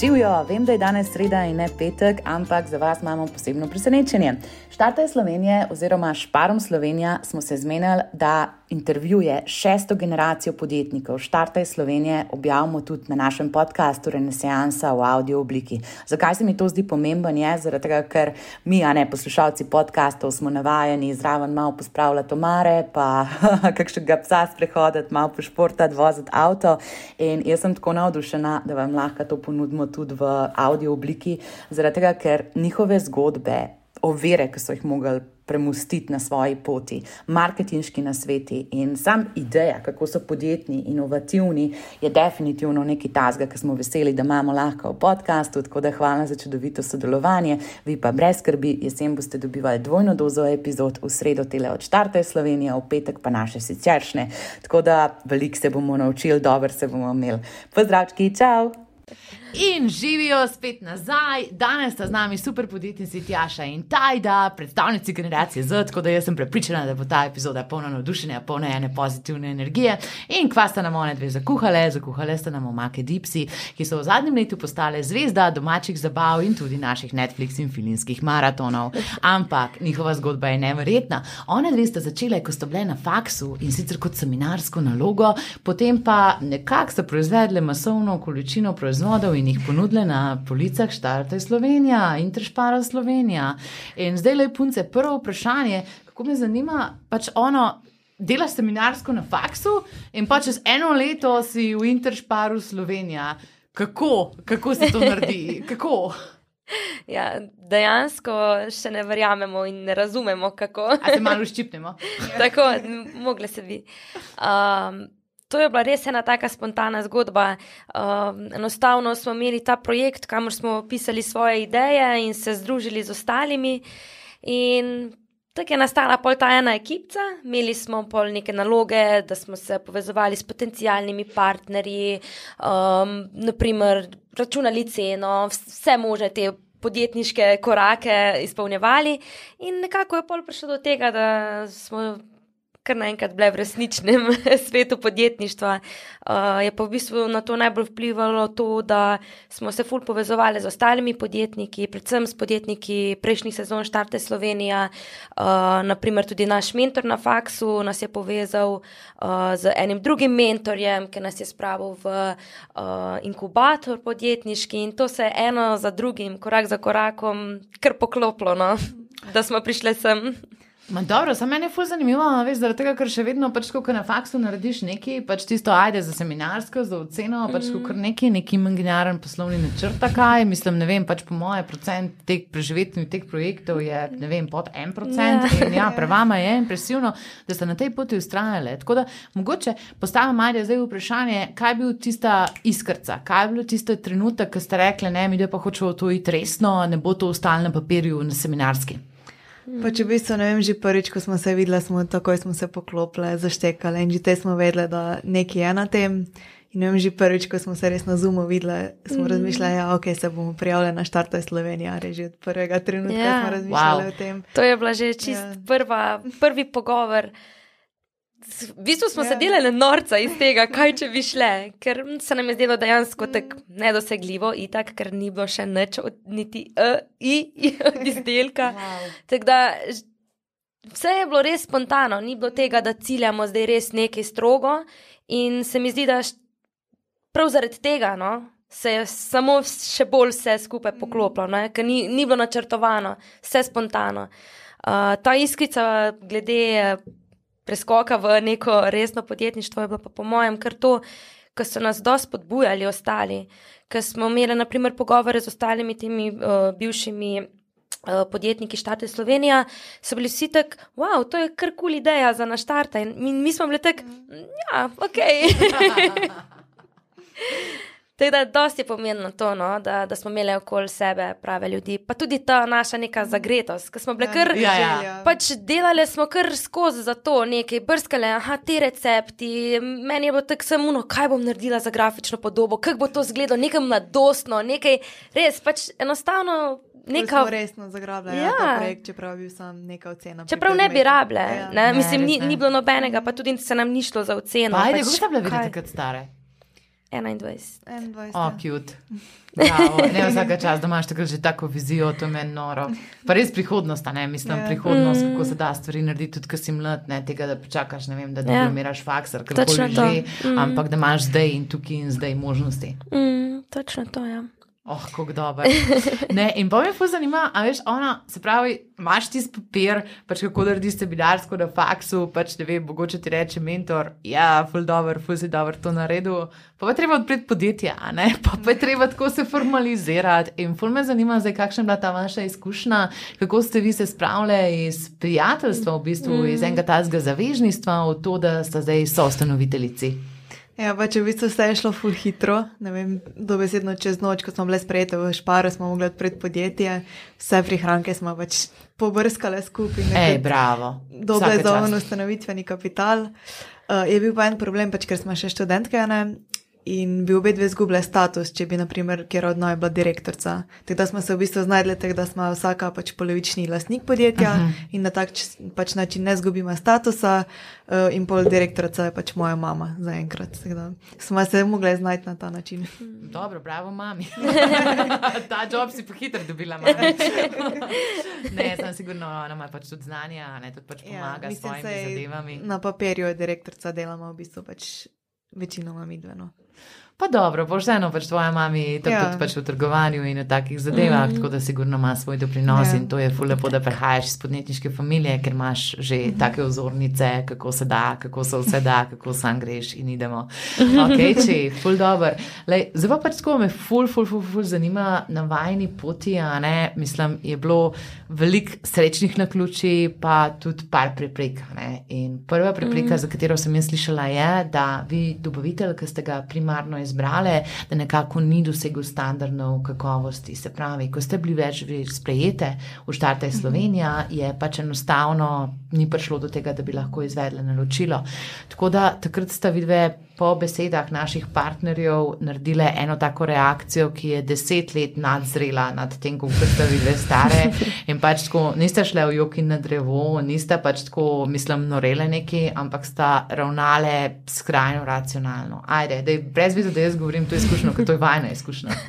Živijo, vem, da je danes sreda in ne petek, ampak za vas imamo posebno presenečenje. Štarte Slovenije oziroma Šparom Slovenija smo se zmenili, da intervjuje šesto generacijo podjetnikov. Štarte Slovenije objavimo tudi na našem podkastu Renesansa v audio obliki. Zakaj se mi to zdi pomemben? Je zaradi tega, ker mi, a ne poslušalci podkastov, smo navajeni zraven malo pospravljati omare, pa kakšnega psa sprehoditi, malo pošportati, voziti avto. In jaz sem tako navdušena, da vam lahko to ponudimo tudi v audio obliki, zaradi tega, ker njihove zgodbe, ovire, ki so jih mogli premustiti na svoji poti, marketinški nasveti in sam ideja, kako so podjetni, inovativni, je definitivno nekaj tazga, ki smo veseli, da imamo lahko v podkastu. Tako da hvala za čudovito sodelovanje. Vi pa brez skrbi, jesen boste dobivali dvojno dozo epizod, v sredo tele od Štarte Slovenije, v petek pa naše siceršne. Tako da veliko se bomo naučili, dobro se bomo imeli. Pozdravčki, čau! In živijo spet nazaj, danes sta z nami super podjetnici Tjaša in Tajda, predstavnici generacije Z, tako da jaz sem prepričana, da bo ta epizoda polna navdušenja, polna ene pozitivne energije. In kva sta nam one dve zakuhale, zakuhale sta nam omake Dipsi, ki so v zadnjem letu postale zvezda domačih zabav in tudi naših Netflix in filmskih maratonov. Ampak njihova zgodba je neverjetna. One dve sta začele, ko sta bile na faksu in sicer kot seminarsko nalogo, potem pa nekako so proizvedle masovno količino proizvodov in jih ponudile na policah Štarte Slovenija in Trešpara Slovenija. In zdaj le punce, prvo vprašanje, kako me zanima, pač ono. Delaš seminarsko na faksu, in pa čez eno leto si v Interšparu Slovenija. Kako, kako se to naredi? Kako? Ja, dejansko še ne verjamemo in ne razumemo, kako. A se malo ščipnemo. Tako, mogli se bi. Um, to je bila res ena taka spontana zgodba. Um, enostavno smo imeli ta projekt, kamor smo pisali svoje ideje in se združili z ostalimi. In tako je nastala pol ta ena ekipa, imeli smo pol neke naloge, da smo se povezovali s potencijalnimi partnerji, um, naprimer računali ceno, vse možne te. Podjetniške korake izpolnjevali, in nekako je pol prišlo do tega, da smo kar naenkrat bile v resničnem svetu podjetništva. Uh, je pa v bistvu na to najbolj vplivalo to, da smo se ful povezovali z ostalimi podjetniki, predvsem s podjetniki prejšnjih sezon Štarte Slovenija. Uh, naprimer tudi naš mentor na faksu nas je povezal uh, z enim drugim mentorjem, ki nas je spravil v uh, inkubator podjetniški in to se je eno za drugim, korak za korakom, kar pokloplo, no? da smo prišli sem. Ma dobro, samo meni je fuz zanimivo, veš, zaradi tega, ker še vedno, pač, ko na faksu narediš nekaj, pač tisto ajde za seminarsko, za oceno, pač, mm. kar neki, neki imaginaren poslovni načrt, kaj, mislim, ne vem, pač po moje procent teh preživetnih teh projektov je, ne vem, pod en procent. Yeah. Ja, prevama je impresivno, da ste na tej poti ustrajali. Tako da mogoče postavim ajde zdaj vprašanje, kaj je bil tista iskrca, kaj je bil tisti trenutek, ko ste rekli, ne, mi da pa hočemo to iti resno, ne bo to ostalo na papirju na seminarski. Pa če v bistvu ne vem, že prvič, ko smo se videli, smo takoj smo se poklopili, zaštekali in že te smo vedeli, da nekaj je na tem. In vem, že prvič, ko smo se res na Zumu videli, smo mm. razmišljali, da ja, okay, se bomo prijavili na štartu Slovenije, že od prvega trenutka yeah. smo ja. razmišljali wow. o tem. To je bila že čist yeah. Ja. prva, prvi pogovor. V bistvu smo yeah. se ja. delali norca iz tega, kaj če bi šle, ker se nam je zdelo dejansko tako nedosegljivo, itak, ker ni bilo še nič od niti uh, i, od izdelka. Wow. Da, vse je bilo res spontano, ni bilo tega, da ciljamo zdaj res nekaj strogo. In se mi zdi, da prav zaradi tega no, se je samo še bolj vse skupaj mm. poklopilo, ker ni, ni bilo načrtovano, vse spontano. Uh, ta iskrica glede preskoka v neko resno podjetništvo, je bilo pa po mojem kar to, ker so nas dosti podbujali ostali, ker smo imeli naprimer pogovore z ostalimi temi uh, bivšimi. Eh, podjetniki Štarte Slovenija so bili vsi tako, wow, to je kar kul ideja za naštarte. In mi, mi smo bili tako, ja, ok. Tako da, dosti je pomembno to, no, da, da smo imeli okoli sebe prave ljudi. Pa tudi ta naša neka zagretost, ki smo bili kar. Ja, ja. Pač delali smo kar skozi za to, nekaj brskali, aha, ti recepti. Meni je bilo tako samo, kaj bom naredila za grafično podobo, kako bo to izgledalo, nekaj mladostno, nekaj res, pač enostavno. Neka... Resno zagrabljeno, ja. ja projekt, čeprav bi sam neka ocena. Čeprav ne bi rabile, ja. ne? ne, mislim, ni, ni bilo nobenega, pa tudi se nam ni šlo za oceno. Ajde, pač, kako ste bile kot stare? 21. 21. O, cute. Bravo. Ne vsake čas, da imaš takrat že tako vizijo, to je meni noro. Pa res prihodnost, a ne mislim, Ja. prihodnost, Mm. kako se da stvari narediti, tudi ko si mlad, ne tega, da počakaš, ne vem, da Ja. diplomiraš faksar, Točno karkoli to. že, Mm. ampak da imaš zdaj in tukaj in zdaj možnosti. Mm, točno to, ja. Oh, kako dobro. Ne, in pa me pa zanima, a veš, ona, se pravi, imaš tisti papir, pač kako narediš seminarsko na faksu, pač ne vem, mogoče ti reče mentor, ja, ful dobro, ful si dobro to naredil. Pa pa treba odpreti podjetje, a ne, pa, pa je treba tako se formalizirati. In ful me zanima, zdaj, kakšna je bila ta vaša izkušnja, kako ste vi se spravljali iz prijateljstva, v bistvu iz enega tazga zavežništva, v to, da ste zdaj soustanoviteljici. Ja, pa če v bistvu vse je šlo ful hitro, ne vem, dobesedno čez noč, ko smo bile sprejete v Šparu, smo mogli odpreti podjetje, vse prihranke smo pač pobrskale skupaj. Ej, bravo. Dobre Vsaka za čast. on ustanovitveni kapital. Uh, je bil pa en problem, pač, ker smo še študentke ne, in bi obe dve zgubile status, če bi, naprimer, kjer od naj bila direktorica. Tako da smo se v bistvu znašli tako, da smo vsaka pač polovični lastnik podjetja uh -huh. in na tak pač način ne zgubimo statusa, uh, in pol direktorica je pač moja mama zaenkrat. Smo se mogli znajti na ta način. Dobro, bravo, mami. Ta job si pohiter dobila, mami. ne, sem sigurno, ona ima pač tudi znanje, a ne tudi pač pomaga ja, s svojimi zadevami. Na papirju je direktorica, delamo v bistvu pač večinoma midveno. Pa dobro, pošteno pač tvoja mami, tako ja. Ja. tudi pač v trgovanju in v takih zadevah, mm -hmm. tako da sigurno ima svoj doprinos ja. Ja. in to je ful lepo, da prehajaš iz podjetniške familije, ker imaš že mm -hmm. take vzornice, kako se da, kako se vse da, kako sam greš in idemo. Ok, če, ful dober. Lej, zdaj pa pač tako me ful, ful, ful, ful zanima na vajni poti, a ne, mislim, je bilo veliko srečnih naključij, pa tudi par preprek. ne. In prva prepreka, mm. za katero sem jaz slišala, je, da vi, dobavitelj, ki ste ga primarno izbrali, da nekako ni dosegel standardov kakovosti. Se pravi, ko ste bili več sprejete v štarte Slovenija, je pač enostavno ni prišlo do tega, da bi lahko izvedli naročilo. Tako da takrat sta vidve po besedah naših partnerjev naredile eno tako reakcijo, ki je deset let nadzrela nad tem, kako ste vidve stare. In pač tako niste šle v jok in na drevo, niste pač tako, mislim, norele neki, ampak sta ravnale skrajno racionalno. Ajde, da je brez viza, da jaz govorim to izkušnjo, ker to je vajna izkušnja.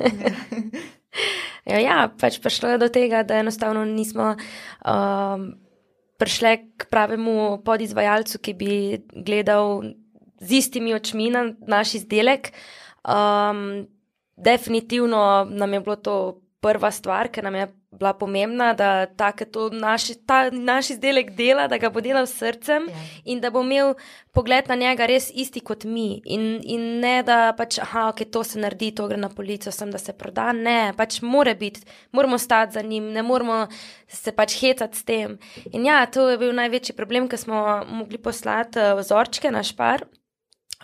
Ja, ja, pač prišlo je do tega, da enostavno nismo um, prišli k pravemu podizvajalcu, ki bi gledal z istimi očmi na naš izdelek. Um, definitivno nam je bilo to prva stvar, ki nam je bila pomembna, da ta, ki to naš, ta naš izdelek dela, da ga bo delal s srcem Ja. in da bo imel pogled na njega res isti kot mi. In, in ne da pač, aha, ok, to se naredi, to gre na polico, sem da se proda. Ne, pač mora biti, moramo stati za njim, ne moramo se pač hecati s tem. In ja, to je bil največji problem, ker smo mogli poslati eh, vzorčke na špar.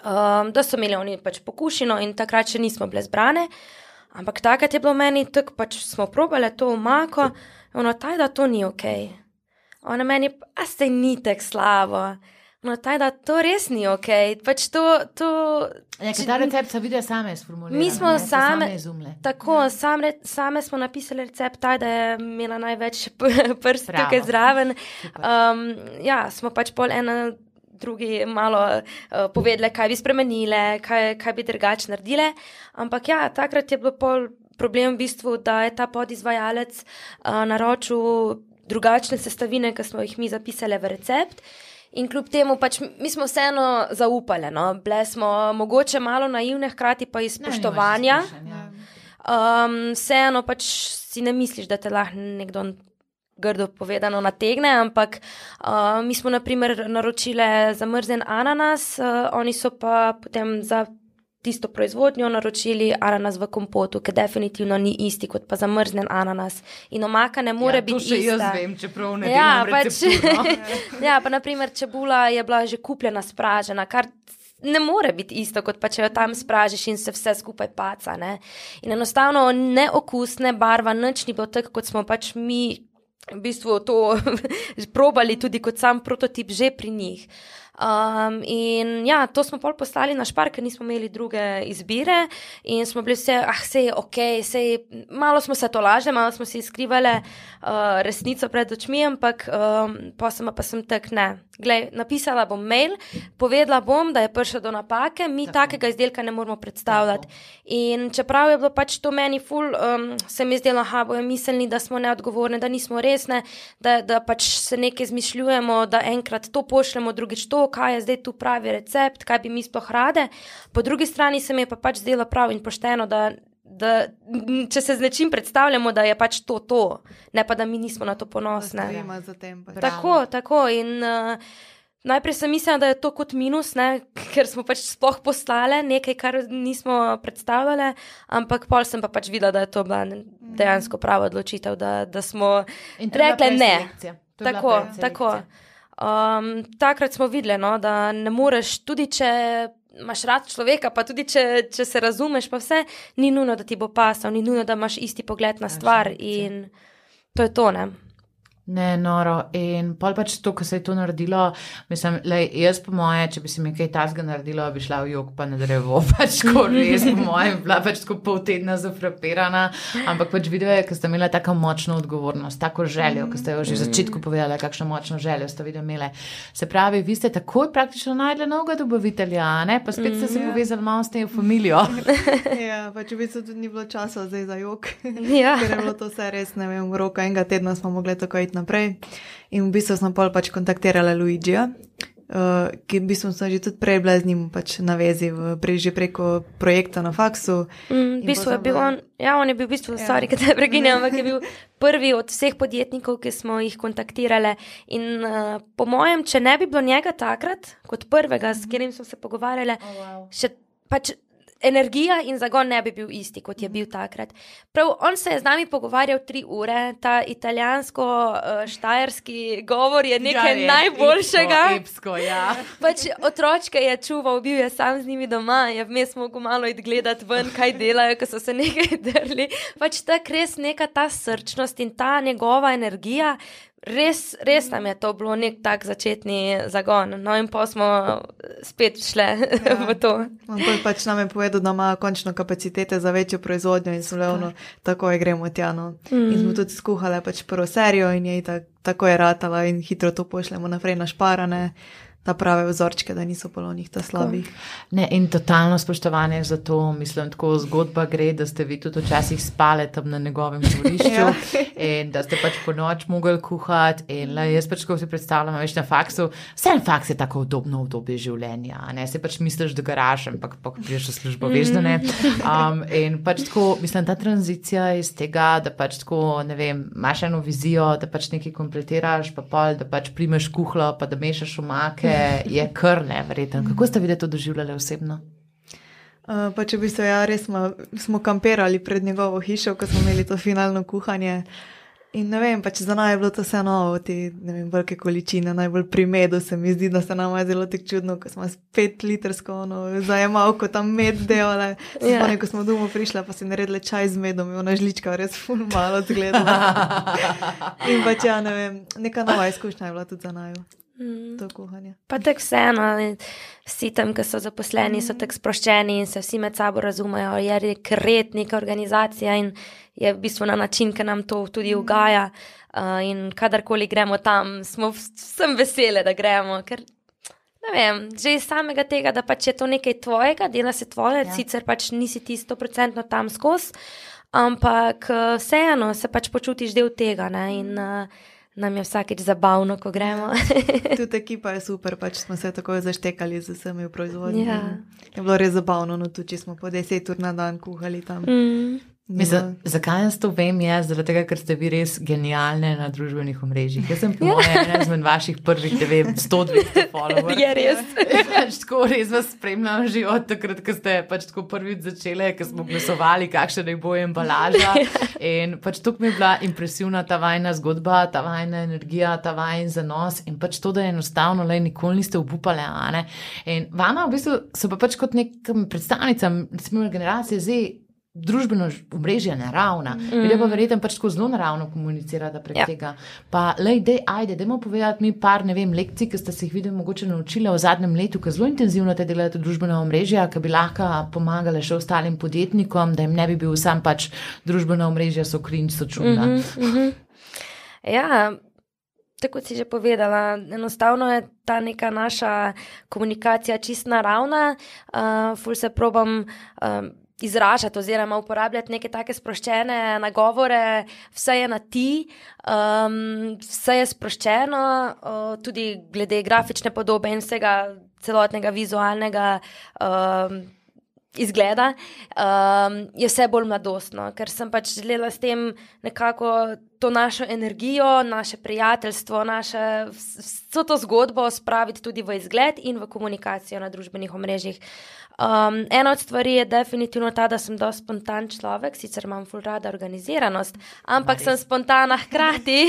Um, da so imeli oni pač pokušino, in takrat še nismo bile zbrane. Ampak takrat je bilo meni, tako pač smo probale to omako, ono taj, da to ni ok. Ona meni, a ste ni tako slabo. No, taj, da to res ni ok. Pač to, to, Ja, ker ta recept so videli same sformulirane. Mi smo ne, so same- izumile. Tako, sam re, same smo napisali recept, taj, da je imela največ prst tukaj zraven. Super. Um, ja, smo pač pol ena drugi malo uh, povedali, kaj bi spremenile, kaj, kaj bi drugače naredile. Ampak ja, takrat je bilo pol problem v bistvu, da je ta podizvajalec uh, naročil drugačne sestavine, ki smo jih mi zapisali v recept. In kljub temu, pač mi smo vseeno zaupali, no? bile smo mogoče malo naivne, hkrati pa iz Ne, nimaš spoštovanja. izkušenj, ja. Um, vseeno pač si ne misliš, da te lahko nekdo grdo povedano nategne, ampak uh, mi smo naprimer naročile zamrznjen ananas, uh, oni so pa potem za tisto proizvodnjo naročili ananas v kompotu, ki definitivno ni isti kot pa zamrznjen ananas. In omaka ne more ja, to biti še ista. jaz vem, čeprav ne Ja, pač, receptur, no. ja, pa naprimer čebula je bila že kupljena, spražena, kar ne more biti isto, kot pa če jo tam spražiš in se vse skupaj paca. Ne? In enostavno ne okus, ne barva, nič ni bilo tako, kot smo pač mi v bistvu to probali, tudi kot sam prototip, že pri njih. Um, in ja, to smo pol poslali na špar, ker nismo imeli druge izbire in smo bili vse, ah, vse je ok, vse je, malo smo se tolažili, malo smo si skrivali uh, resnico pred očmi, ampak um, sem pa sem tak ne. Glej, napisala bom mail, povedala bom, da je prišlo do napake, mi Tako. takega izdelka ne moramo predstavljati. Tako. In čeprav je bilo pač to meni ful, um, se mi zdelo, da bojo mislili, da smo neodgovorni, da nismo resne, da, da pač se nekaj zmišljujemo, da enkrat to pošljemo, drugič to, kaj je zdaj tu pravi recept, kaj bi mi sploh rade. Po drugi strani se mi je pa pač zdelo prav in pošteno, da, da če se z nečim predstavljamo, da je pač to to, ne pa da mi nismo na to ponosni. Pač. Tako, tako. In, uh, Najprej sem mislila, da je to kot minus, ne? ker smo pač sploh poslali nekaj, kar nismo predstavljali, ampak pol sem pa pač videla, da je to bila dejansko prava odločitev, da, da smo rekli ne. Tako, tako. Um, takrat smo videli, no, da ne moreš, tudi če imaš rad človeka, pa tudi če, če se razumeš, pa vse, ni nujno, da ti bo pasal, ni nujno, da imaš isti pogled na stvar. In to je to, ne. Ne, noro. In pol pač to, ko se je to naredilo, mislim, le jaz po moje, če bi se mi kaj tasga naredilo, bi šla v jog pa na drevo, pač ko res po moje, bila pač tako pol tedna zafrapirana, ampak pač videl je, ker ste imeli tako močno odgovornost, tako željo, ker ste jo že v začetku povedali, kakšno močno željo ste videli imeli. Se pravi, vi ste takoj praktično najdli novega dobavitelja, ne? pa spet ste se mm, povezali malo s tem familijo. ja, pač v bistvu tudi ni bilo časa zdaj za jog. ja. Ker je bilo to vse res, ne vem, v roka enega tedna smo mogli tako iti naprej. In v bistvu sem pač kontaktirala Luigija, uh, ki v bistvu sem že tudi prej bila z njim pač na vezi, v, prej že preko projekta na faksu. Mm, v bistvu je bil on, ja, on je bil v bistvu, ja. sorry, da je preginjal, ampak je bil prvi od vseh podjetnikov, ki smo jih kontaktirali. In uh, po mojem, če ne bi bilo njega takrat, kot prvega, s katerim smo se pogovarjali, oh, wow. še pač energija in zagon ne bi bil isti, kot je bil takrat. Prav on se je z nami pogovarjal tri ure, ta italijansko-štajerski uh, govor je nekaj ja, je, najboljšega. Epsko, ja. pač otročke je čuval, bil je sam z njimi doma, je vmes mogel malo id gledati ven, kaj delajo, ko so se nekaj drli. Pač tak res neka ta srčnost in ta njegova energija. Res, res nam je to bilo nek tak začetni zagon. No, in pa smo spet šli ja. v to. Pač nam je povedal, da ima končno kapacitete za večjo proizvodnjo in so leono, tako je gremo tja. No. Mm. In smo tudi skuhali pač prvo serijo in je tak, tako je ratala in hitro to pošljemo naprej na šparane ta prave vzorčke, da niso polonih ta slabih. Ne, in totalno spoštovanje za to, mislim, tako zgodba gre, da ste vi tudi včasih spali tam na njegovem dvorišču ja. in da ste pač po noč mogli kuhati. In le, jaz pač, ko si predstavljam, veš na faksu, vse en faks je tako udobno obdobje življenja. Ne, se pač misliš, da garaš, ampak pa priješ v službo, veš, da ne. Um, in pač tako, mislim, ta tranzicija iz tega, da pač tako, ne vem, imaš eno vizijo, da pač nekaj kompletiraš, pa pol, da pač primeš kuhlo, pa da mešaš umake je kar nevreten. Kako ste vi to doživljali osebno? Uh, pa če bi se ja, res smo, smo kamperali pred njegovo hišo, ko smo imeli to finalno kuhanje. In ne vem, pač za naj je bilo to vse novo, te vem, velike količine, najbolj pri medu se mi zdi, da se nam je zelo tako čudno, ko smo s pet litrsko no, zajemalko tam med delali. Ja. Yeah. Ko smo domov prišli, pa si naredili čaj z medom in ona žlička res ful malo zgledala. in pač ja, ne vem, neka nova izkušnja je bila tudi za naj. Mm. To kuhanje. Pa tako vseeno, vsi tam, ki so zaposleni, mm. so tako sproščeni in se vsi med sabo razumejo. Je rekret neka organizacija in je v bistvu na način, ki nam to tudi mm. ugaja. Uh, in kadarkoli gremo tam, smo vsem veseli, da gremo. Ker, vem, že iz samega tega, da pač je to nekaj tvojega, dela se tvoje, ja. sicer pač nisi ti sto procentno tam skozi, ampak vseeno se pač počutiš del tega. Ne, in, uh, nam je vsakeč zabavno, ko gremo. Tudi ekipa je super, pač smo se tako zaštekali z vsemi v proizvodnji. Ja. Je bilo res zabavno, no tudi če smo po deset ur na dan kuhali tam. Mm. Mislim, zakaj jaz to vem? Je zaradi tega, ker ste vi res genialni na družbenih omrežjih. Jaz sem po ja. mojem ena izmed vaših prvih 100-200 followerjev. Je res. pač tako res vas spremljam že od takrat, ko ste pač tako prvič začeli, ko smo glasovali, kakšna naj bo embalaža. In pač to mi je bila impresivna ta vajna zgodba, ta vajna energija, ta vajn zanos in pač to, da je enostavno, le nikoli niste obupali. In vama v bistvu so pa pač kot nekim predstavnicam, recimo generacije zdaj družbeno omrežje naravna, mm. ljudje pa verjetno pač tako zelo naravno komunicirajo prek Ja. tega. Pa, lej, dej, ajde, dajmo povedati mi par, ne vem, lekcij, ki ste se jih videli mogoče naučili v zadnjem letu, ki zelo intenzivno te delate družbena omrežja, ki bi lahko pomagale še ostalim podjetnikom, da jim ne bi bil sam pač družbena omrežja so krinč, so čudna. Mm -hmm. Ja, tako si že povedala, enostavno je ta neka naša komunikacija čist naravna, uh, ful se probam. Um, Izražati oziroma uporabljati neke take sproščene nagovore, vse je na ti, um, vse je sproščeno, uh, tudi glede grafične podobe in vsega celotnega vizualnega um, izgleda, um, je vse bolj mladostno, ker sem pač želela s tem nekako to našo energijo, naše prijateljstvo, naše, vso to zgodbo spraviti tudi v izgled in v komunikacijo na družbenih omrežjih. Um, ena od stvari je definitivno ta, da sem dosti spontan človek, sicer imam ful rada organiziranost, ampak sem spontana hkrati.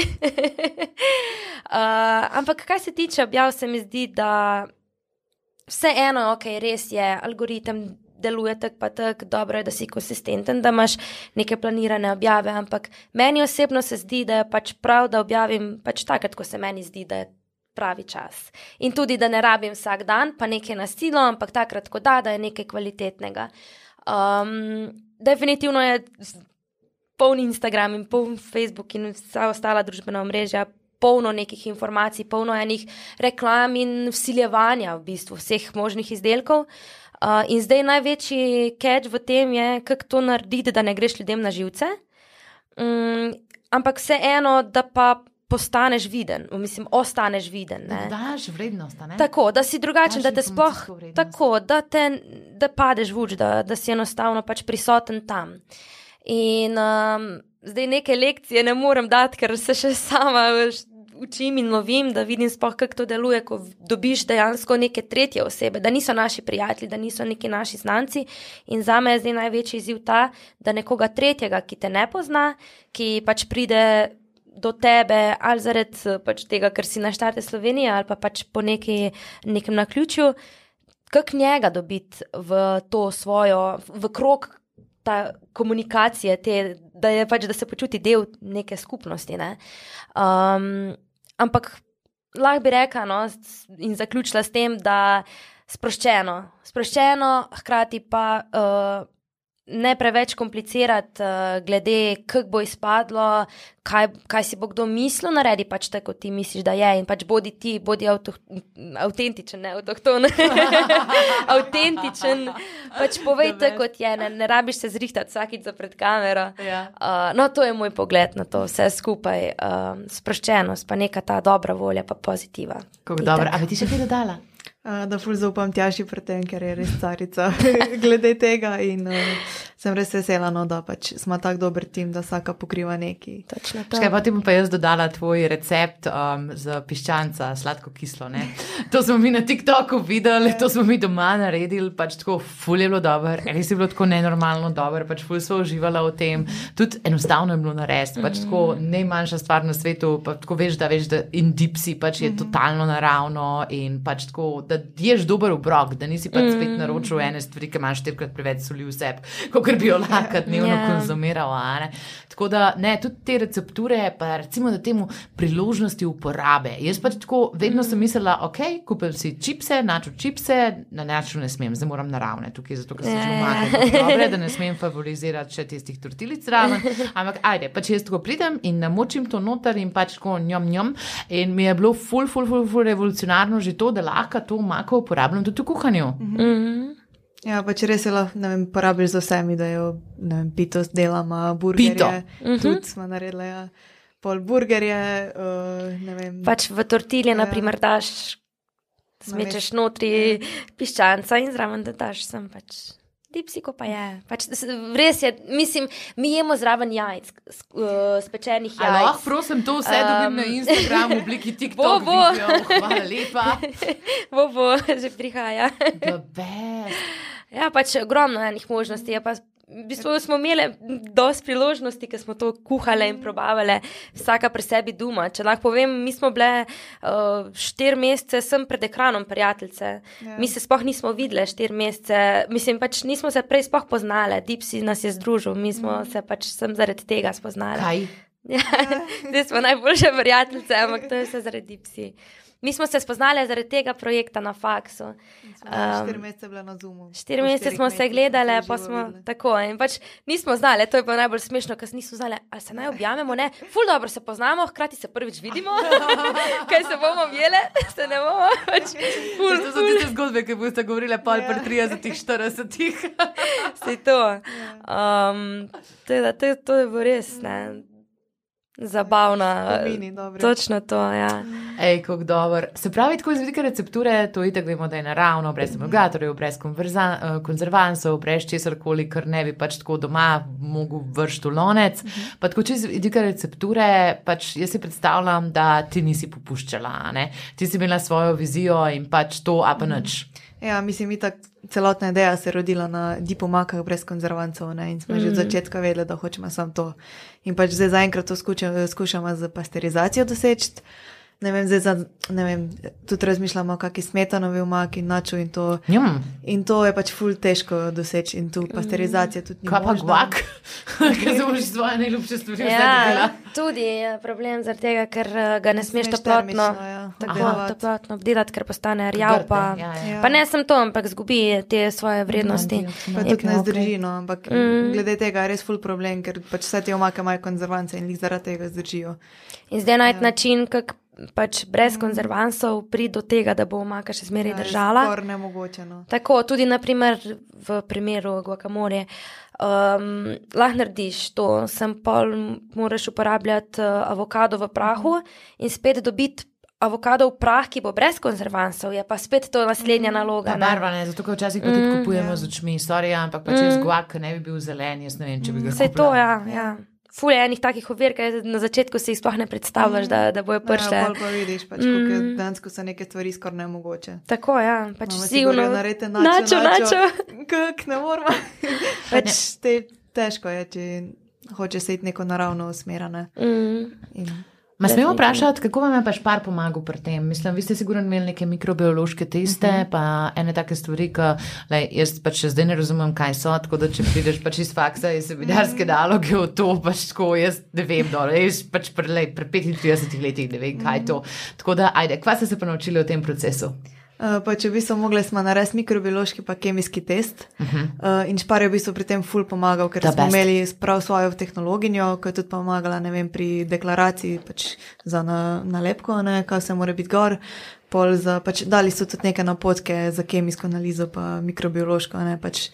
uh, ampak kar se tiče objav, se mi zdi, da vseeno, ok, res je, algoritem deluje tako, pa tako, dobro da si konsistenten, da imaš neke planirane objave, ampak meni osebno se zdi, da je pač prav, da objavim pač takrat, ko se meni zdi, da je pravi čas. In tudi, da ne rabim vsak dan, pa nekaj na silo, ampak takrat, ko da, da je nekaj kvalitetnega. Um, definitivno je poln Instagram in poln Facebook in vsa ostala družbena omrežja. Polno nekih informacij, polno enih reklam in vsiljevanja v bistvu vseh možnih izdelkov. Uh, in zdaj največji catch v tem je, kako to narediti, da ne greš ljudem na živce, um, ampak vseeno, da pa postaneš viden, mislim, ostaneš viden. Ne? Daš vrednost, ne? Tako, da si drugačen, Daš da te sploh tako, da, te, da padeš v uč, da, da si enostavno pač prisoten tam. In um, zdaj neke lekcije ne morem dati, ker se še sama veš, učim in lovim, da vidim sploh, kako to deluje, ko dobiš dejansko neke tretje osebe, da niso naši prijatelji, da niso neki naši znanci. In za me je zdaj največji izziv ta, da nekoga tretjega, ki te ne pozna, ki pač pride do tebe ali zaradi pač tega, ker si na štarte Slovenije ali pa pač po neki, nekem naključju, kako njega dobiti v to svojo, v krog ta komunikacije, te, da, pač, da se počuti del neke skupnosti. Ne? Um, ampak lahko bi rekla no, in zaključila s tem, da sproščeno, sproščeno, hkrati pa. Uh, Ne preveč komplicirati, uh, glede kako bo izpadlo, kaj, kaj si bo kdo mislil, naredi pač tako, kot ti misliš, da je. In pač bodi ti, bodi avto, avtentičen, ne avtohton, avtentičen. Pač povej tako, kot je, ne, ne rabiš se zrihtati vsakič za pred kamero. Ja. Uh, no, to je moj pogled na to, vse skupaj, um, sproščenost, pa neka ta dobra volja, pa pozitiva. Kako dobro. A bi ti še kaj dodala? Uh, da ful zaupam tjaši pri tem, ker je res carica glede tega. In uh, sem res vesela, no, da pač smo tako dober tim, da vsaka pokriva neki. Točno to. Škaj, potem pa jaz dodala tvoj recept um, za piščanca, sladko kislo. Ne? To smo mi na TikToku videli, to smo mi doma naredili, pač tako ful je bilo dobro, res je bilo tako nenormalno dobro, pač ful smo uživali v tem. Tudi enostavno je bilo narediti, pač tako najmanjša stvar na svetu, pa tako veš, da veš, da in dipsi pač je totalno naravno in pač tako, da ješ dober obrok, da nisi pač spet naročil ene stvari, ki imaš štirikrat preveč soli v sebi, kot bi jo lahko dnevno Ja. konzumiral. Tako da, ne, tudi te recepture, pa recimo, da temu priložnosti uporabe. Jaz pač tako vedno sem mislila, ok, kupim si čipse, načo čipse, na načo ne smem, zdaj moram naravne tukaj, zato ker se že Ja. umaknem. Dobre, da ne smem favorizirati še tistih tortilic zraven. Ampak ajde, pač jaz tako pridem in namočim to noter in pač tako njom njom. In mi je bilo ful, ful, ful, ful revolucionarno že to, da lahko to mako uporabljam tudi v kuhanju. Mhm. Ja, pač res je lahko, ne vem, porabiš za vsemi, da jo, ne vem, pito delamo, burgerje. Pito. Mhm. Tudi smo naredili, ja. Pol burgerje, uh, ne vem. Pač v tortilje, Ja. naprimer, daš, smečeš notri piščanca in zraven da daš sem pač. Dipsiko pa je. Pač, res je, mislim, mi jemo zraven jajc, uh, spečenih A Lahko, jajc. prosim, to vse dobim na Um, Instagramu v obliki bo, TikTok. bo. video. Hvala lepa. Bo, bo, že prihaja. The best. Ja, pač ogromno enih možnosti. Je pa v bistvu smo imeli dosti priložnosti, ker smo to kuhali in probavali, vsaka pri sebi doma. Če lahko povem, mi smo bile uh, štiri mesece sem pred ekranom, prijateljice. Ja. Mi se sploh nismo videli štiri mesece, mislim pač nismo se prej sploh poznali, Dipsi nas je združil, mi smo se pač sem zaradi tega spoznali. Kaj? Ja, zdaj smo najboljše prijateljice, ampak to je vse zaradi Dipsi. Mi smo se spoznali zaradi tega projekta na faksu. Um, štiri mesece bila na Zoomu. Štiri mesece smo se gledali, pa smo videli. tako. In pač nismo znali, to je bilo najbolj smešno, ker nismo znali, ali se naj objamemo. Ne, ful dobro se poznamo, hkrati se prvič vidimo, kaj se bomo imeli, se ne bomo. Pač, ful, To so tiste zgodbe, ki boste govorili pol Ja. pri 30, 40. se to. Um, to, je, to, je- to je bilo res ne, zabavno. Spomini. Točno to, ja. Ej, kako dober. Se pravi, tako iz vidika recepture, to itak vemo, da je naravno, brez emulgatorjev, brez eh, konzervansov, brez česar koli, kar ne bi pač tako doma mogel vršiti v lonec. Pa tako čez vidika recepture, pač jaz si predstavljam, da ti nisi popuščala, a ne? Ti si imela svojo vizijo in pač to, a pa nič. Ja, mislim, itak celotna ideja se je rodila na dipomakah brez konzervancov ne? in smo mm. že od začetka vedeli, da hočemo samo to. In pač zdaj zaenkrat to skušamo, skušamo z pasterizacijo doseči. Ne vem, zdaj za, ne vem, tudi razmišljamo o kakšni smetanovi omaki in naču in to. Njum, In to je pač ful težko doseči in tu pasterizacija tudi ni kaj pa guak, ki zaužiš svoje najljubše stvari, Ja, tudi je problem zaradi tega, ker eh, ga ne smeš toplotno, ja, tako, toplotno obdelati, ker postane rjav. Pa, ja, ja. Ja. pa ne sem to, ampak zgubi te svoje vrednosti. Pa Ja, tudi ne zdrži, no, ampak mm. glede tega je res ful problem, ker pač vse te omake imajo konzervance in jih zaradi tega zdržijo. In zdaj najti način, kako pač brez konzervansov priti do tega, da bo omaka še zmeraj Ja, držala. Skoraj nemogoče. No. Tako, tudi naprimer, v primeru guacamole. Um, lahko narediš to, sem pol moraš uporabljati uh, avokado v prahu in spet dobiti avokado v prah, ki bo brez konzervansov, je pa spet to naslednja naloga. Ta barva ne, zato ker včasih pa tudi kupujemo z očmi, storija, ampak pač jaz guak, ki ne bi bil zelen, jaz ne vem, če bi ga Vse kupila. to, ja. ja. Ful je enih takih ovir, ker na začetku si jih sploh ne predstavljaš, da, da bojo Ja, prišle. pol pa vidiš, pač, mm. dejansko so neke stvari skoraj nemogoče. Tako, ja, pač Mama govorijo, naredite načo, načo, načo. Kak, ne moramo. pač te, težko je, če hočeš iti neko naravno usmerjene. Mm. Ma smemo vprašati, kako vam je pač par pomagal pri tem? Mislim, vi ste sigurno imeli neke mikrobiološke teste, uh -huh. pa ene take stvari, ki lej, jaz pač še zdaj ne razumem, kaj so. Tako da, če prideš pač iz faksa in seminarske naloge v to, pač tako jaz ne vem, no, jaz pač pri, lej, pri 35 letih ne vem, kaj je to. Tako da, ajde, kva ste se pa naučili o tem procesu? Uh, pa če bi smo mogli, smo narediti mikrobiološki pa kemijski test. Uh -huh. uh, in Špar je v bistvu pri tem ful pomagal, ker The smo best. imeli prav svojo tehnologijo, ki je tudi pomagala ne vem, pri deklaraciji pač za na, nalepko, ne, kaj se mora biti gor. Pol Za, pač, dali so tudi neke napotke za kemijsko analizo, pa mikrobiološko, ne, pač,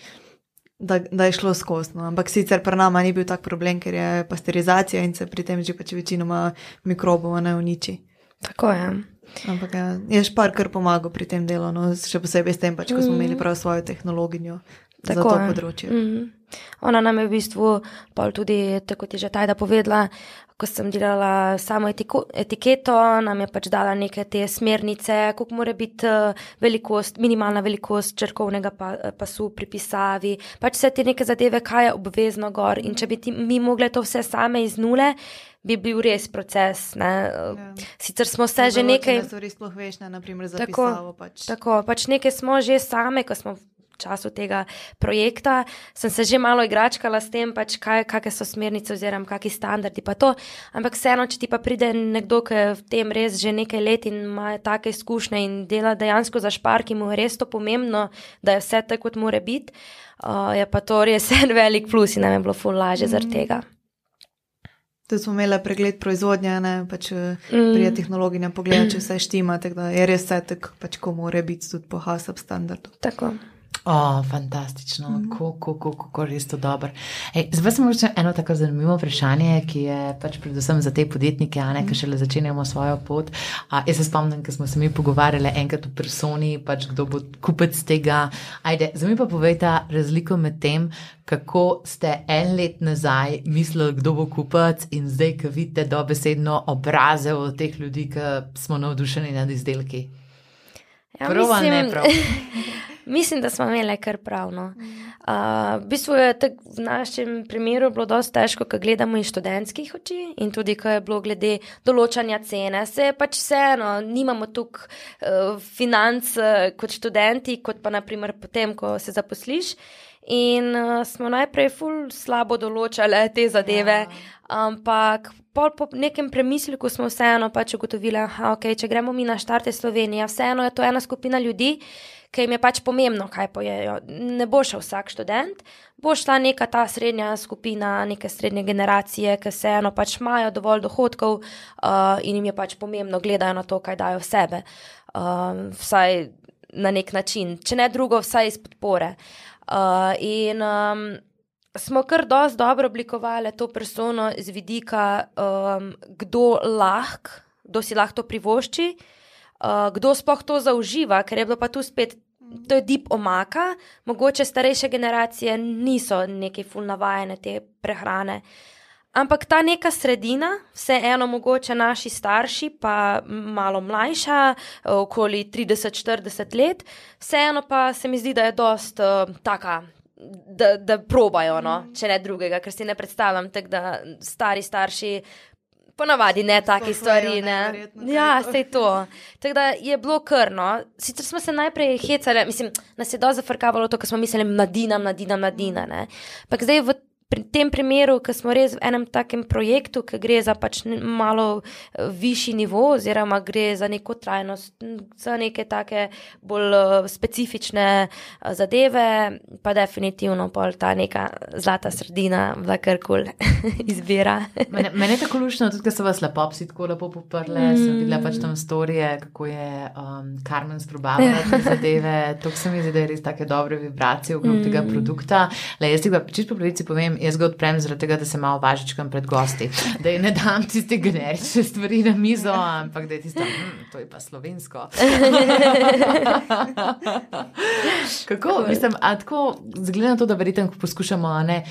da, da je šlo skozi. No. Ampak sicer pri nama ni bil tak problem, ker je pasterizacija in se pri tem že pač večinoma mikrobov ne uniči. Tako je. Ampak ja, je špar kar pomagal pri tem delu, no, še posebej s tem, pač, ko smo imeli prav svojo tehnologijo za Tako to je. področje. Mm. Ona nam je v bistvu pol tudi, tako je že Tajda povedala, ko sem delala samo etiko, etiketo, nam je pač dala neke te smernice, koliko mora biti eh, velikost, minimalna velikost črkovnega pa, eh, pasu pri pisavi, pač vse te neke zadeve, kaj je obvezno gor. In če bi ti, mi mogli to vse same iz nule, bi bil res proces. Ne? Ja. Sicer smo se že nekaj. veš, ne, naprimer za Tako. Pač. Tako, pač nekaj smo že same, ko smo v času tega projekta, sem se že malo igračkala s tem, pač kaj, kakšne so smernice oziroma kakšni standardi pa to. Ampak vseeno, če ti pa pride nekdo, ki je v tem res že nekaj let in ima take izkušnje in dela dejansko za špar, ki mu je res to pomembno, da je vse tako, kot mora biti, uh, je pa to res en velik plus in nam je bilo ful lažje mm. zaradi tega. Tudi smo imeli pregled proizvodnje, ne, pač mm. prije tehnologije pogleda, če vse štima, tako da je res vse tako, pač, ko mora biti tudi po HASAP standardu. Tako. O, fantastično, kako, kako, kako res to dobro. Zdaj sem še eno tako zanimivo vprašanje, ki je pač predvsem za te podjetnike, ne, ki šele začenjamo svojo pot. A, jaz se spomnim, ko smo se mi pogovarjali enkrat v personi, pač kdo bo kupec tega. Ajde, zdaj mi pa povejte razliko med tem, kako ste en let nazaj mislili, kdo bo kupec in zdaj, ko vidite dobesedno obraze od teh ljudi, ki smo navdušeni nad izdelki. Ja, Prav ali ne prav? mislim, da smo imeli kar pravno. Uh, v bistvu je tak, v našem primeru bilo dosti težko, ko gledamo iz študentskih oči in tudi, ko je bilo glede določanja cene. Se je pač vseeno, nimamo tukaj uh, financ uh, kot študenti, kot pa naprimer potem, ko se zaposliš. In uh, smo najprej ful slabo določali te zadeve, ja. ampak po nekem premisliku smo vseeno pač ugotovili, da okay, če gremo mi na štarte Slovenije, vseeno je to ena skupina ljudi ki jim je pač pomembno, kaj pojejo. Ne bo šel vsak študent, bo šla neka ta srednja skupina, neke srednje generacije, ki se eno pač imajo dovolj dohodkov uh, in jim je pač pomembno, gledajo na to, kaj dajo sebe. Uh, vsaj na nek način, če ne drugo, vsaj iz podpore. Uh, in um, smo kar dosti dobro oblikovali to persono z vidika, um, kdo lahko, kdo si lahko to privošči uh, kdo sploh to zauživa, ker je bilo pa tu spet. To je dip omaka, mogoče starejše generacije niso neki ful navajene te prehrane. Ampak ta neka sredina, vseeno mogoče naši starši, pa malo mlajša, okoli 30-40 let, vseeno pa se mi zdi, da je dost uh, taka, da, da probajo, no, če ne drugega, ker si ne predstavljam, tak, da stari starši ponavadi ne taki stvari. Ne. Ja, se je to. Tako da je bilo krno. Sicer smo se najprej hecali, mislim, nas je dosti zafrkavalo to, kar smo mislili, mladina, mladina, mladina. Ampak zdaj v pri tem primeru, ki smo res v enem takem projektu, ki gre za pač malo eh, višji nivo, oziroma gre za neko trajnost, za neke take bolj uh, specifične uh, zadeve, pa definitivno pol ta neka zlata sredina, da kar kol izbira. Mene, mene je tako lušno, tudi ker so vas lepo psi tako lepo poprle, mm. sem videla pač tam storije, kako je um, Karmen sprobavala te zadeve. To se mi zdi, da je res take dobre vibracije v mm. tega produkta. Le, jaz ti pa čisto po pravici povem, jaz ga odprem zaradi tega, da se malo važičkam pred gosti. Da ne dam tiste generične stvari na mizo, ampak da je tisto, hm, to je pa slovensko. Kako? Mislim, a tako, zgleda na to, da verjetno poskušamo ne,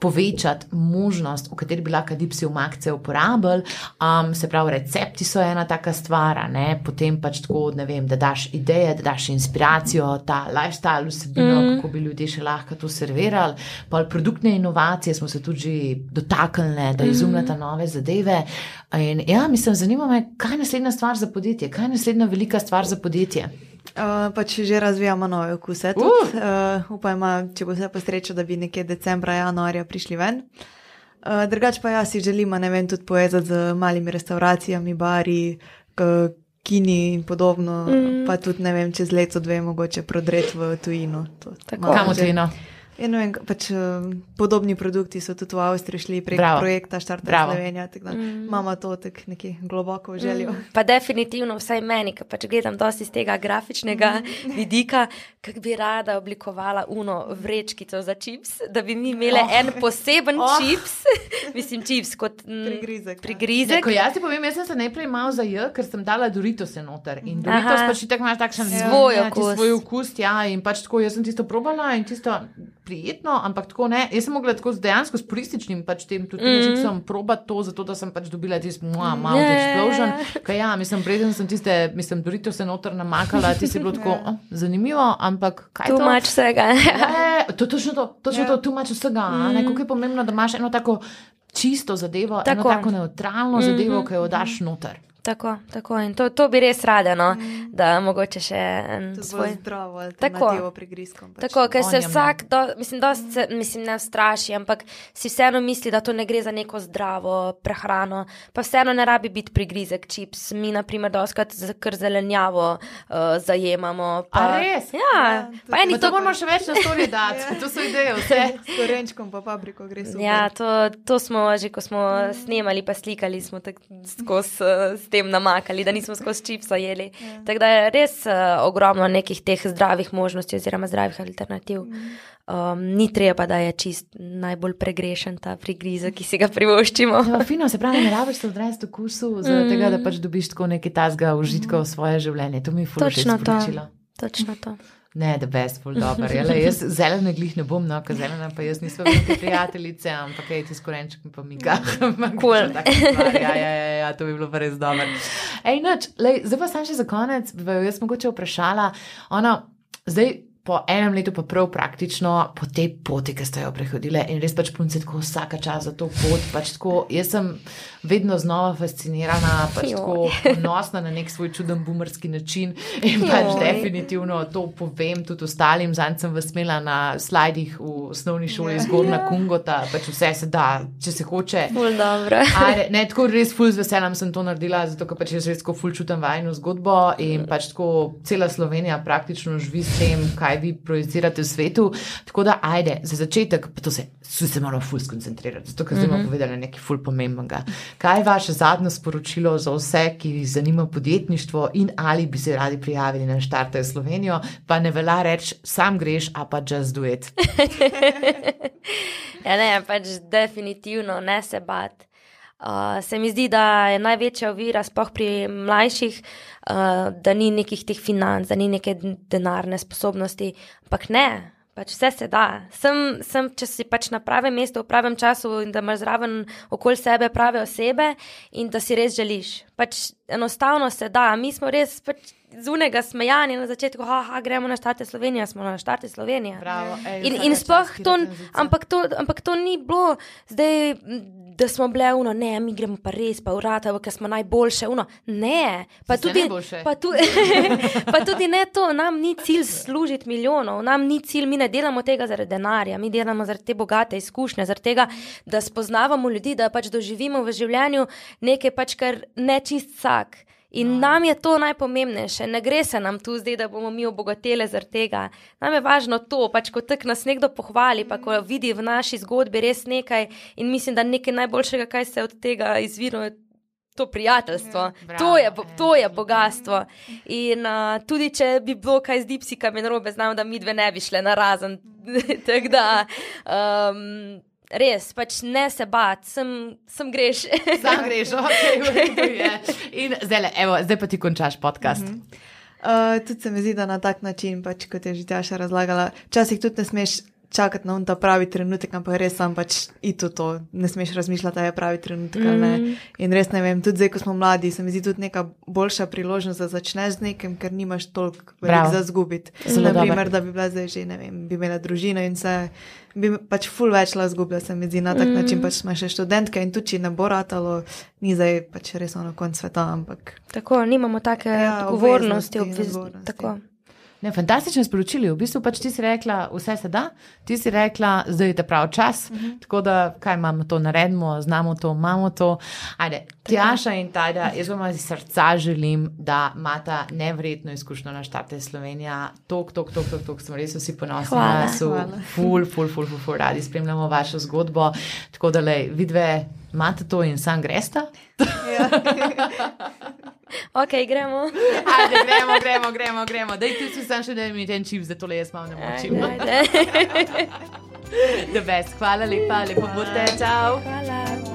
povečati možnost, v kateri bi lahko dipsi umakce uporabili. Um, se pravi, recepti so ena taka stvar, ne? potem pač tako, vem, da daš ideje, da daš inspiracijo, ta lifestyle vsebino, mm. kako bi ljudje še lahko to servirali. Pa produktne inovacije smo se tudi dotaknili, da izumljata mm. nove zadeve. In ja, mislim, zanima me, kaj je naslednja stvar za podjetje, kaj je naslednja velika stvar za podjetje. Uh, pač že razvijamo nove okuse. Uh. Uh, upajmo, če bo vse posrečo, da bi nekje decembra, januarja prišli ven. Uh, drugač pa jaz si želimo, ne vem, tudi povezati z malimi restauracijami, bari, kini in podobno. Mm. Pa tudi, ne vem, čez leto, dve, mogoče prodreti v tujino. Kam v tujino? Ja, vem, pač, uh, podobni produkti so tudi v Avstriji šli prek Bravo. projekta Štart Slovenija. Mm. Imamo to tako neki globoko željo. Mm. Pa definitivno vsaj meni, ki pač gledam dosti iz tega grafičnega mm. vidika, kako bi rada oblikovala uno vrečkico za čips, da bi mi imeli oh. en poseben oh. čips, mislim čips kot mm, prigrizek. prigrizek. Ne, jaz ti povem, jaz sem se najprej malo zajel, ker sem dala Doritos noter. In Doritos Aha. pač tako imaš takšen svoj ja, okus. Svoj okus, ja, in pač tako jaz sem tisto probala in tisto prijetno, ampak tako ne. Jaz sem mogla tako z dejansko s turističnim pač tem tudi mm. čipsom probati to, zato da sem pač dobila tisti malo mal yeah. explosion. Kaj ja, mislim, preden sem tiste, mislim, Dorito se noter namakala, ti si bilo tako oh, zanimivo, ampak kaj tu imaš vsega. to, točno to, točno yeah. to, tu imaš vsega. Mm. Kako je pomembno, da imaš eno tako čisto zadevo, tako. eno tako neutralno zadevo, mm -hmm. ki jo daš noter. Tako, tako. In to, to bi res rada, no? mm. da mogoče še en svoj zdrav ali tako prigrizkom. Pač. Tako, ker se vsak, do, mislim, se, mislim, ne straši, ampak si vseeno misli, da to ne gre za neko zdravo prehrano. Pa vseeno ne rabi biti prigrizek, čips. Mi, na primer, doskrat kar zelenjavo uh, zajemamo. Pa, A res? Ja, ja pa eni to moramo še več na stoli dati, ja. to so ideje, vse. S korenčkom pa papriko gre super. Ja, to, to smo že, ko smo mm. snemali, pa slikali smo tako skozi. Uh, tem namakali, da nismo skozi čipsa jeli. Ja. Tako da je res uh, ogromno nekih teh zdravih možnosti oziroma zdravih alternativ. Um, ni treba, da je čist najbolj pregrešen ta prigriz, ki si ga privoščimo. Ja, fino, se pravi, ne rabiš se odresti v kusu, zaradi mm. tega, da pač dobiš tako nekaj tazga užitka v svoje življenje. To mi je fulano. Točno to. Točno to. Ne, da je full dobro. Jale, jaz zelene glih ne bom, no, ker zelena pa jaz nisem velika prijateljica, ampak kaj ti skorenček pa mi ga. Cool. Ja, ja, ja, ja, to bi bilo pa res dobro. Ej, noč, lej, zdaj pa sem še za konec, bi jaz mogoče vprašala, ono, zdaj po enem letu pa prav praktično po tej poti, ki ste jo prehodili in res pač punce tako vsaka čas za to pot. Pač tako, jaz sem vedno znova fascinirana, pač Joj. tako ponosna na nek svoj čuden bumerski način in pač Joj. definitivno to povem tudi ostalim. Zanj sem vas imela na slajdih v osnovni šoli zgornja Kungota, pač vse se da, če se hoče. Ajde, ne, tako res ful z veseljem sem to naredila, zato ker pač jaz res ful čutim vajno zgodbo in pač tako cela Slovenija praktično živi s tem, kaj vi projicirate v svetu. Tako da, ajde, za začetek, pa to se, se moramo ful skoncentrirati, zato ker zdaj bomo povedali nekaj ful pomembnega. Kaj je vaše zadnje sporočilo za vse, ki jih zanima podjetništvo in ali bi se radi prijavili na štarte Slovenijo, pa ne velja reči, sam greš, a pa just do it. Ja, ne, pač definitivno ne se bat. Uh, se mi zdi, da je največja ovira, sploh pri mlajših, uh, da ni nekih teh financ, da ni neke denarne sposobnosti. Ampak ne, pač vse se da. Sem, sem, če si pač na pravem mestu, v pravem času in da imaš zraven okoli sebe prave osebe in da si res želiš. Pač enostavno se da. Mi smo res pač zunega smejani na začetku, haha, gremo na štarte Slovenije, smo na štarte Slovenije. Bravo, ej, In, in sploh to, ampak to, ampak to ni bilo zdaj, da smo bile uno, ne, mi gremo pa res, pa urata, ker smo najboljše, uno, ne. Pa tudi, pa, tu, pa tudi ne to, nam ni cilj služiti milijonov, nam ni cilj, mi ne delamo tega zaradi denarja, mi delamo zaradi te bogate izkušnje, zaradi tega, da spoznavamo ljudi, da pač doživimo v življenju nekaj pač, kar ne čist vsak. In no. nam je to najpomembnejše, ne gre se nam tu zdaj, da bomo mi obogateli zaradi tega. Nam je važno to, pač ko tak nas nekdo pohvali, pa ko vidi v naši zgodbi res nekaj in mislim, da nekaj najboljšega, kaj se od tega izvira, je to prijateljstvo. Bravo, to, je, ja. to je bogatstvo. In uh, tudi če bi bilo kaj z dipsikami narobe, znam, da mi dve ne bi šle na razen. Tako da. Um, Res, pač ne se bat, sem, sem greš. Sam greš, ok, v redu je. In zdaj, evo, zdaj pa ti končaš podcast. Mm -hmm. Uh, tudi se mi zdi, da na tak način, pač, kot je že Tjaša razlagala, včasih tudi ne smeš čakati na ta pravi trenutek, ampak res sam pač ito to, ne smeš razmišljati, da je pravi trenutek ali ne. In res ne vem, tudi zdaj, ko smo mladi, se mi zdi tudi neka boljša priložnost, da začneš z nekim, ker nimaš toliko velik za zgubiti. Naprimer, da bi bila zdaj že, ne vem, bi imela družino in se bi pač ful več la zgubila, se mi zdi na tak mm. način, pač smo še študentke in tudi, če ne bo ratalo, ni zdaj pač res ono konc sveta, ampak. Tako, nimamo take Ja, odgovornosti, obveznosti, obvez... tako. Ne, fantastično sporočili. V bistvu pač ti si rekla, vse se da, ti si rekla, zdaj je ta prav čas. Uh -huh. Tako da, kaj imamo to, naredimo, znamo to, imamo to. Ajde, Tjaša in Tajda, jaz vam iz srca želim, da imata nevredno izkušnjo na štarte Slovenija. Tok, tok, tok, tok, tok, smo res vsi ponosni vas. Hvala. Ful, ful, ful, ful, ful, radi spremljamo vašo zgodbo. Tako da, lej, vidve, imate to in sam gresta. Ok, gremo. Ajde, gremo, gremo, gremo, gremo. Daj, ti si sam še da mi ten čip, zato le jaz malo ne močim. Ajde, ajde. The best. Hvala lepa, lepo bote, čau. Hvala.